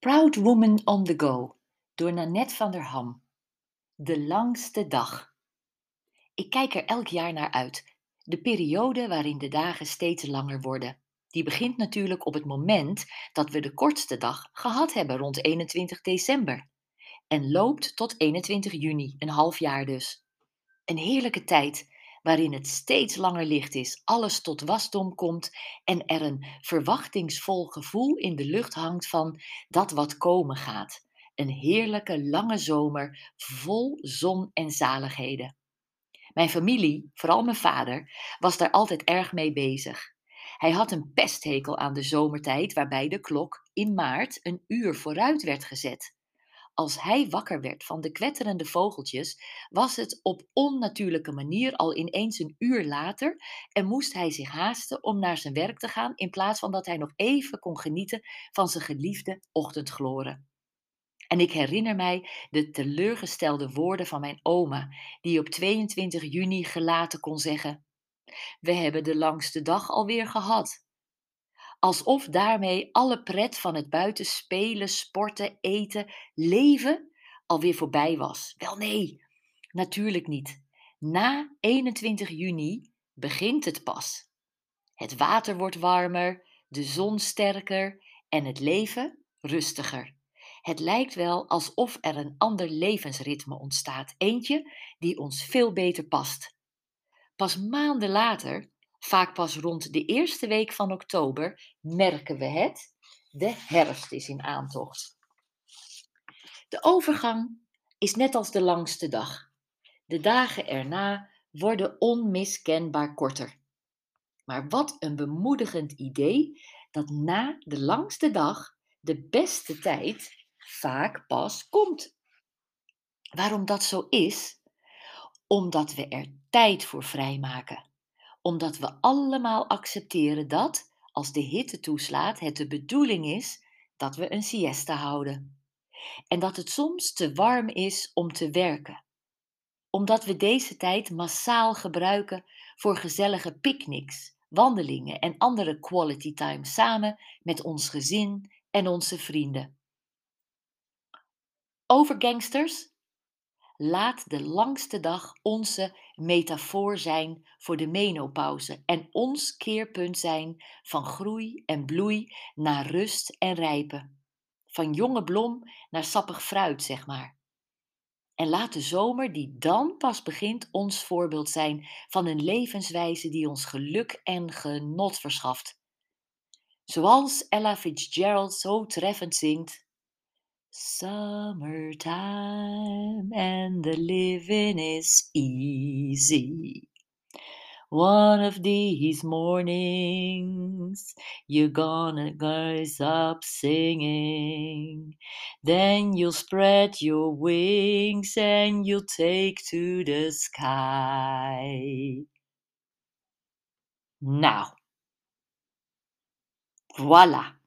Proud Woman on the Go door Nanette van der Ham. De langste dag. Ik kijk er elk jaar naar uit. De periode waarin de dagen steeds langer worden. Die begint natuurlijk op het moment dat we de kortste dag gehad hebben, rond 21 december. En loopt tot 21 juni, een half jaar dus. Een heerlijke tijd waarin het steeds langer licht is, alles tot wasdom komt en er een verwachtingsvol gevoel in de lucht hangt van dat wat komen gaat. Een heerlijke lange zomer vol zon en zaligheden. Mijn familie, vooral mijn vader, was daar altijd erg mee bezig. Hij had een pesthekel aan de zomertijd waarbij de klok in maart een uur vooruit werd gezet. Als hij wakker werd van de kwetterende vogeltjes, was het op onnatuurlijke manier al ineens een uur later en moest hij zich haasten om naar zijn werk te gaan in plaats van dat hij nog even kon genieten van zijn geliefde ochtendgloren. En ik herinner mij de teleurgestelde woorden van mijn oma, die op 22 juni gelaten kon zeggen: We hebben de langste dag alweer gehad alsof daarmee alle pret van het buiten spelen, sporten, eten, leven alweer voorbij was. Wel nee, natuurlijk niet. Na 21 juni begint het pas. Het water wordt warmer, de zon sterker en het leven rustiger. Het lijkt wel alsof er een ander levensritme ontstaat, eentje die ons veel beter past. Pas maanden later Vaak pas rond de eerste week van oktober merken we het. De herfst is in aantocht. De overgang is net als de langste dag. De dagen erna worden onmiskenbaar korter. Maar wat een bemoedigend idee dat na de langste dag de beste tijd vaak pas komt. Waarom dat zo is? Omdat we er tijd voor vrijmaken omdat we allemaal accepteren dat, als de hitte toeslaat, het de bedoeling is dat we een siesta houden. En dat het soms te warm is om te werken. Omdat we deze tijd massaal gebruiken voor gezellige picknicks, wandelingen en andere quality time samen met ons gezin en onze vrienden. Over gangsters Laat de langste dag onze metafoor zijn voor de menopauze en ons keerpunt zijn van groei en bloei naar rust en rijpen. Van jonge blom naar sappig fruit, zeg maar. En laat de zomer die dan pas begint ons voorbeeld zijn van een levenswijze die ons geluk en genot verschaft. Zoals Ella Fitzgerald zo treffend zingt. Summertime and the living is easy. One of these mornings you're gonna rise up singing. Then you'll spread your wings and you'll take to the sky. Nou, voilà.